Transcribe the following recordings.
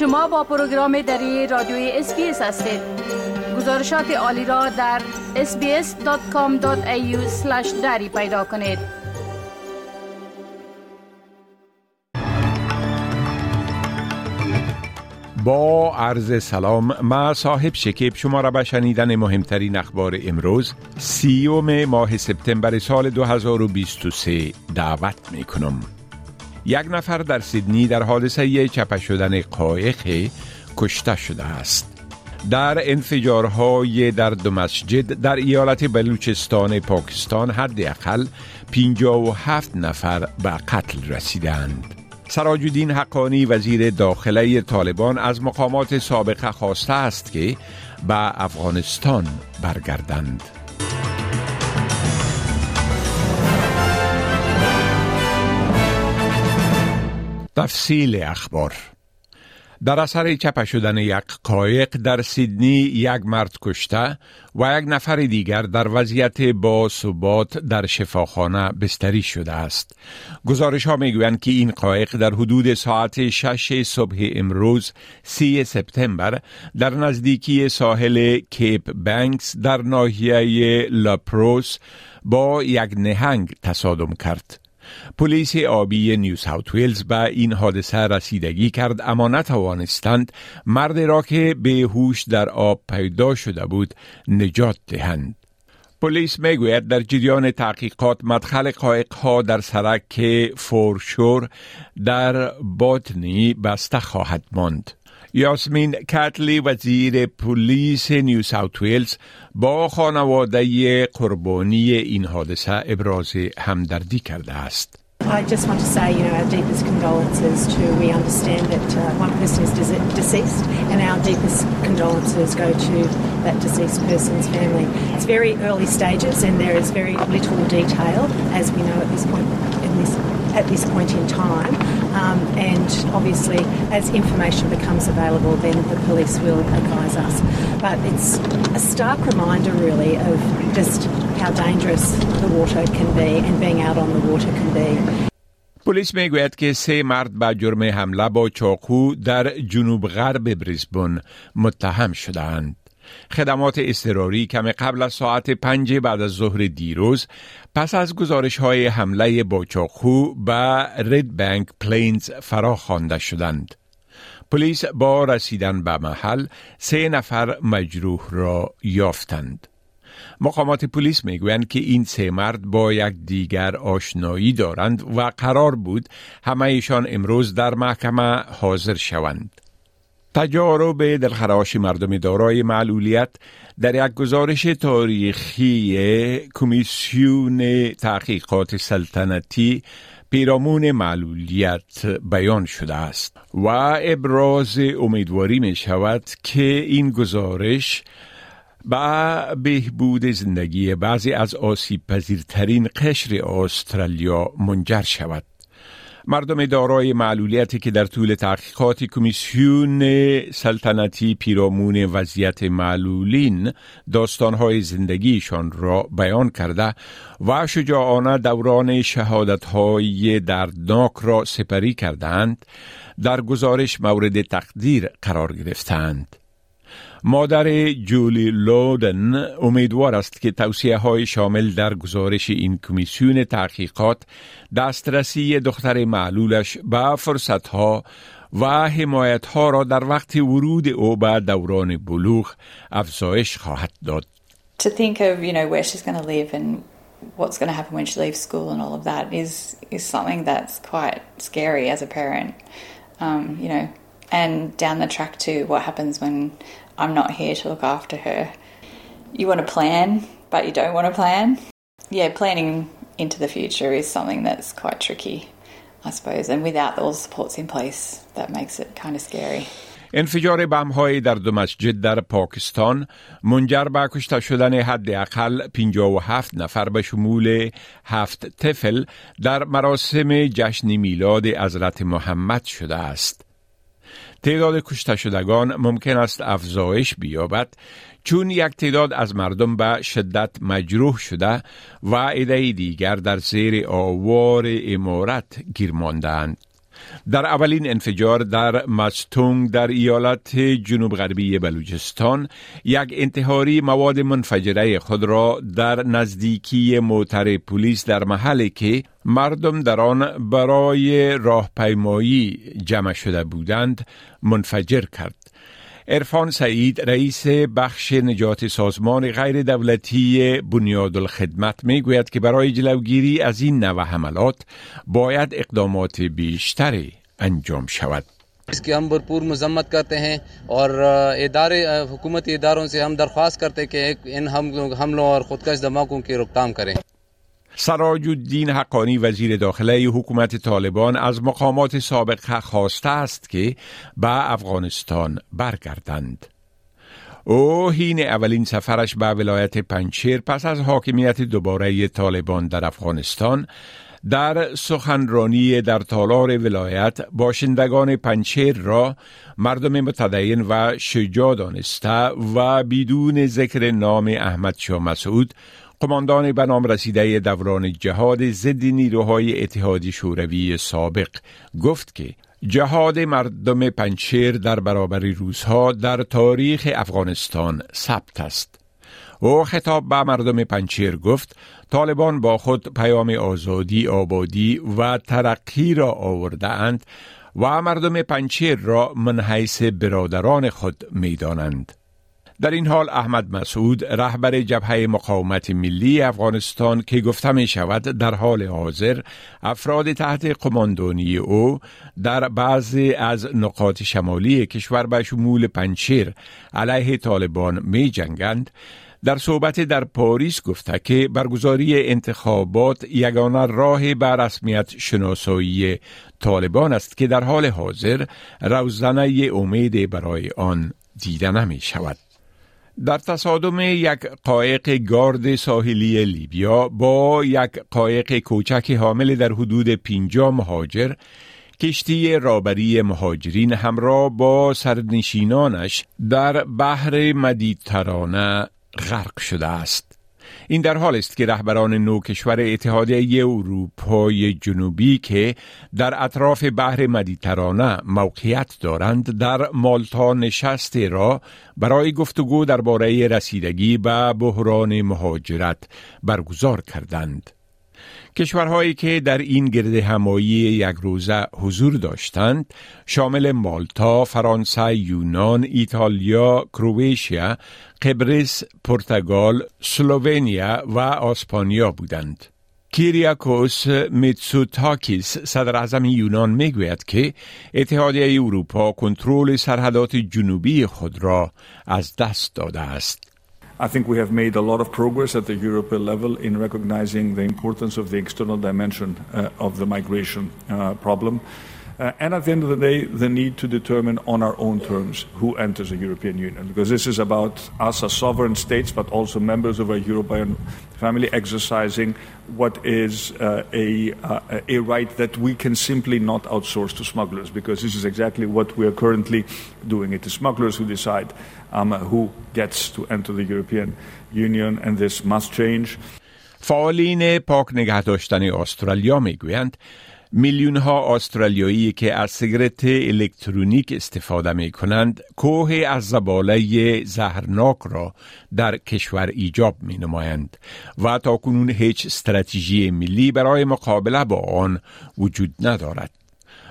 شما با پروگرام دری رادیوی SBS هستید. گزارشات عالی را در sbs.com.au دری پیدا کنید. با عرض سلام ما صاحب شکیب. شما را به شنیدن مهمترین اخبار امروز سیوم ماه سپتامبر سال 2023 دعوت می کنم. یک نفر در سیدنی در حادثه چپه شدن قایق کشته شده است. در انفجارهای در دو مسجد در ایالت بلوچستان پاکستان حداقل 57 نفر به قتل رسیدند. سراج حقانی وزیر داخله طالبان از مقامات سابقه خواسته است که به افغانستان برگردند. تفصیل اخبار در اثر چپه شدن یک قایق در سیدنی یک مرد کشته و یک نفر دیگر در وضعیت با ثبات در شفاخانه بستری شده است. گزارش ها می گویند که این قایق در حدود ساعت 6 صبح امروز 3 سپتامبر در نزدیکی ساحل کیپ بانکس در ناحیه لاپروس با یک نهنگ تصادم کرد. پلیس آبی نیو ساوت ویلز به این حادثه رسیدگی کرد اما نتوانستند مرد را که بی‌هوش در آب پیدا شده بود نجات دهند. پلیس می‌گوید در جریان تحقیقات مدخل قایق ها در سرک Foreshore در باتنی بسته خواهد ماند. یاسمین کتلی وزیر پلیس نیو ساوت ویلز با خانواده قربانی این حادثه ابراز همدردی کرده است. I just want to say, you know, our deepest condolences to, we understand that uh, one person is deceased and our deepest condolences go to that deceased person's family. It's very early stages and there is very little detail, as we know at this point in this at this point in time. Um, and obviously, as information becomes available, then the police will advise us. But it's a stark reminder, really, of just how dangerous the water can be and being out on the water can be. پلیس میگوید که سه مرد به جرم حمله با چاقو در جنوب غرب بریسبون متهم شدند. خدمات اضطراری کم قبل از ساعت پنج بعد از ظهر دیروز پس از گزارش های حمله با چاقو به رید بانک پلینز فرا خوانده شدند. پلیس با رسیدن به محل سه نفر مجروح را یافتند. مقامات پلیس می‌گویند که این سه مرد با یک دیگر آشنایی دارند و قرار بود همه ایشان امروز در محکمه حاضر شوند. تجارب دلخراش مردم دارای معلولیت در یک گزارش تاریخی کمیسیون تحقیقات سلطنتی پیرامون معلولیت بیان شده است و ابراز امیدواری می شود که این گزارش با بهبود زندگی بعضی از آسیب پذیرترین قشر استرالیا منجر شود. مردم دارای معلولیتی که در طول تحقیقات کمیسیون سلطنتی پیرامون وضعیت معلولین داستانهای زندگیشان را بیان کرده و شجاعانه دوران شهادتهای دردناک را سپری کردند در گزارش مورد تقدیر قرار گرفتند. مادر جولی لودن امیدوار است که توصیه های شامل در گزارش این کمیسیون تحقیقات دسترسی دختر معلولش به فرصت ها و حمایت ها را در وقت ورود او به دوران بلوغ افزایش خواهد داد. To think of, you know, where she's going to live and what's going to happen when she leaves school and all of that is is something that's quite scary as a parent. Um, you know, and down the track to what happens when I'm not here to look after her. You want to plan, but you don't want to plan. Yeah, planning into the future is something that's quite tricky, I suppose, and without all the supports in place, that makes it kind of scary. انفجار بمهای در دو مسجد در پاکستان منجر به کشته شدن حداقل 57 نفر به شمول هفت طفل در مراسم جشن میلاد حضرت محمد شده است. تعداد کشته شدگان ممکن است افزایش بیابد چون یک تعداد از مردم به شدت مجروح شده و عده دیگر در زیر آوار امارت گیر ماندند. در اولین انفجار در مستونگ در ایالت جنوب غربی بلوچستان یک انتحاری مواد منفجره خود را در نزدیکی موتر پلیس در محلی که مردم در آن برای راهپیمایی جمع شده بودند منفجر کرد. ارفان سعید رئیس بخش نجات سازمان غیر دولتی بنیاد الخدمت می گوید که برای جلوگیری از این نوع حملات باید اقدامات بیشتری انجام شود. इसकी हम भरपूर मजम्मत करते हैं और इदारे हुकूमती इदारों से हम दरख्वास्त करते हैं कि इन हमलों और खुदकश धमाकों की रोकथाम करें سراج الدین حقانی وزیر داخله حکومت طالبان از مقامات سابق خواسته است که به افغانستان برگردند. او حین اولین سفرش به ولایت پنچیر پس از حاکمیت دوباره طالبان در افغانستان در سخنرانی در تالار ولایت باشندگان پنچیر را مردم متدین و شجاع دانسته و بدون ذکر نام احمد شاه مسعود قماندان به نام رسیده دوران جهاد ضد نیروهای اتحادی شوروی سابق گفت که جهاد مردم پنچیر در برابر روزها در تاریخ افغانستان ثبت است. او خطاب به مردم پنچیر گفت طالبان با خود پیام آزادی، آبادی و ترقی را آورده اند و مردم پنچیر را منحیث برادران خود می دانند. در این حال احمد مسعود رهبر جبهه مقاومت ملی افغانستان که گفته می شود در حال حاضر افراد تحت قماندانی او در بعضی از نقاط شمالی کشور به شمول پنچیر علیه طالبان می جنگند در صحبت در پاریس گفته که برگزاری انتخابات یگانه راه به رسمیت شناسایی طالبان است که در حال حاضر روزنه امید برای آن دیده نمی شود. در تصادم یک قایق گارد ساحلی لیبیا با یک قایق کوچک حامل در حدود پینجا مهاجر کشتی رابری مهاجرین همراه با سرنشینانش در بحر مدیترانه غرق شده است. این در حال است که رهبران نو کشور اتحادیه اروپای جنوبی که در اطراف بحر مدیترانه موقعیت دارند در مالتا نشست را برای گفتگو درباره رسیدگی به بحران مهاجرت برگزار کردند. کشورهایی که در این گرد همایی یک روزه حضور داشتند شامل مالتا، فرانسه، یونان، ایتالیا، کرواتیا، قبرس، پرتغال، سلوونیا و آسپانیا بودند. کیریاکوس میتسوتاکیس صدر اعظم یونان می‌گوید که اتحادیه اروپا کنترل سرحدات جنوبی خود را از دست داده است. I think we have made a lot of progress at the European level in recognizing the importance of the external dimension uh, of the migration uh, problem. Uh, and at the end of the day, the need to determine on our own terms who enters the European Union. Because this is about us as sovereign states, but also members of our European family exercising what is uh, a, uh, a right that we can simply not outsource to smugglers. Because this is exactly what we are currently doing. It is smugglers who decide um, who gets to enter the European Union, and this must change. فعالین پاک نگه داشتن استرالیا میگویند میلیون ها استرالیایی که از سیگرت الکترونیک استفاده می کنند کوه از زباله زهرناک را در کشور ایجاب می نمایند و تا کنون هیچ استراتژی ملی برای مقابله با آن وجود ندارد.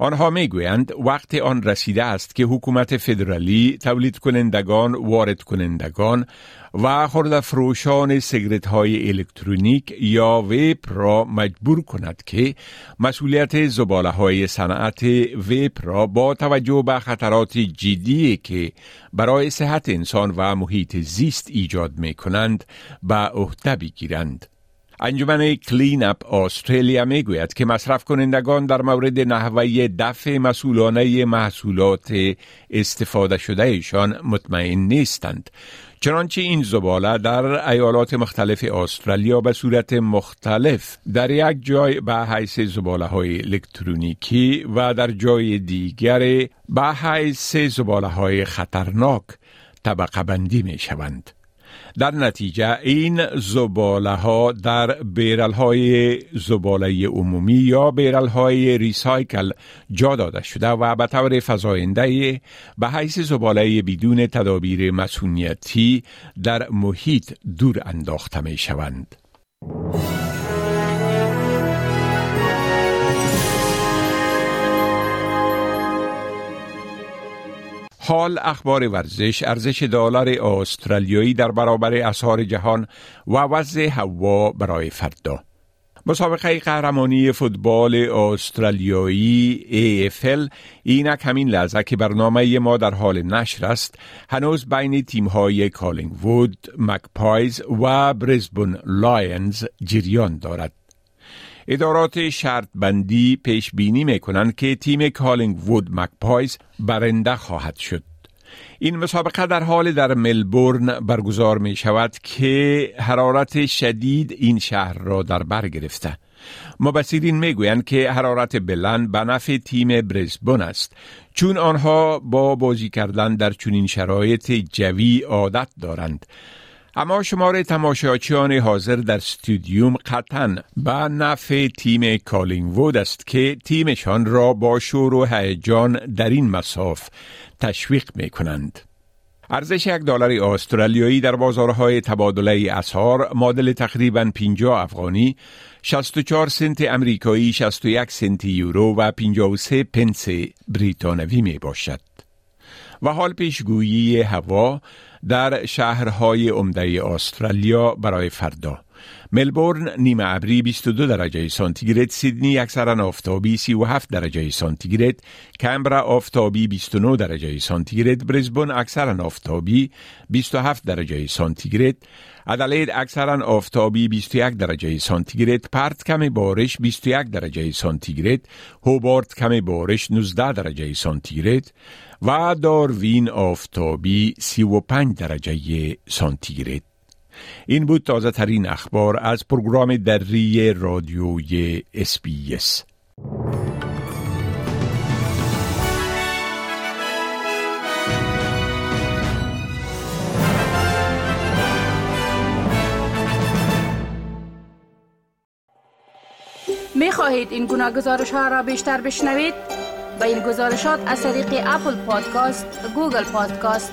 آنها می‌گویند وقت آن رسیده است که حکومت فدرالی تولید کنندگان وارد کنندگان و خورده فروشان سیگرت های الکترونیک یا ویپ را مجبور کند که مسئولیت زباله های صنعت ویپ را با توجه به خطرات جدی که برای صحت انسان و محیط زیست ایجاد می کنند به عهده بگیرند. انجمن کلین اپ استرالیا می گوید که مصرف کنندگان در مورد نحوه دفع مسئولانه محصولات استفاده شده ایشان مطمئن نیستند چنانچه این زباله در ایالات مختلف استرالیا به صورت مختلف در یک جای به حیث زباله های الکترونیکی و در جای دیگر به حیث زباله های خطرناک طبقه بندی می شوند. در نتیجه این زباله ها در بیرل های زباله عمومی یا بیرل های ریسایکل جا داده شده و به طور فضاینده به حیث زباله بدون تدابیر مسئولیتی در محیط دور انداخته می شوند. حال اخبار ورزش ارزش دلار استرالیایی در برابر اسعار جهان و وضع هوا برای فردا مسابقه قهرمانی فوتبال استرالیایی AFL اینک همین لحظه که برنامه ما در حال نشر است هنوز بین تیم های Collingwood Magpies و Brisbane Lions جریان دارد. ادارات شرط بندی پیش بینی می کنند که تیم Collingwood Magpies برنده خواهد شد. این مسابقه در حال در ملبورن برگزار می شود که حرارت شدید این شهر را در بر گرفته. مبصرین می‌گویند که حرارت بلند به نفع تیم برزبون است چون آنها با بازی کردن در چنین شرایط جوی عادت دارند اما شمار تماشاچیان حاضر در استودیوم قطعا به نفع تیم کالینگ وود است که تیمشان را با شور و هیجان در این مساف تشویق می کنند. ارزش یک دلار استرالیایی در بازارهای تبادله اسعار معادل تقریبا 50 افغانی 64 سنت امریکایی 61 سنت یورو و 53 پنس بریتانوی می باشد و حال پیشگویی هوا در شهرهای عمده استرالیا برای فردا. ملبورن نیمه ابری 22 درجه سانتیگراد سیدنی اکثرا آفتابی 37 درجه سانتیگراد کمبرا آفتابی 29 درجه سانتیگراد برزبون اکثرا آفتابی 27 درجه سانتیگراد ادلید اکثرا آفتابی 21 درجه سانتیگراد پرت کم بارش 21 درجه سانتیگراد هوبارت کم بارش 19 درجه سانتیگراد و داروین آفتابی 35 درجه سانتیگراد. این بود تازه ترین اخبار از پروگرام دری رادیوی SBS می خواهید این گونه گزارش ها را بیشتر بشنوید؟ با این گزارشات از طریق Apple Podcast، Google Podcast،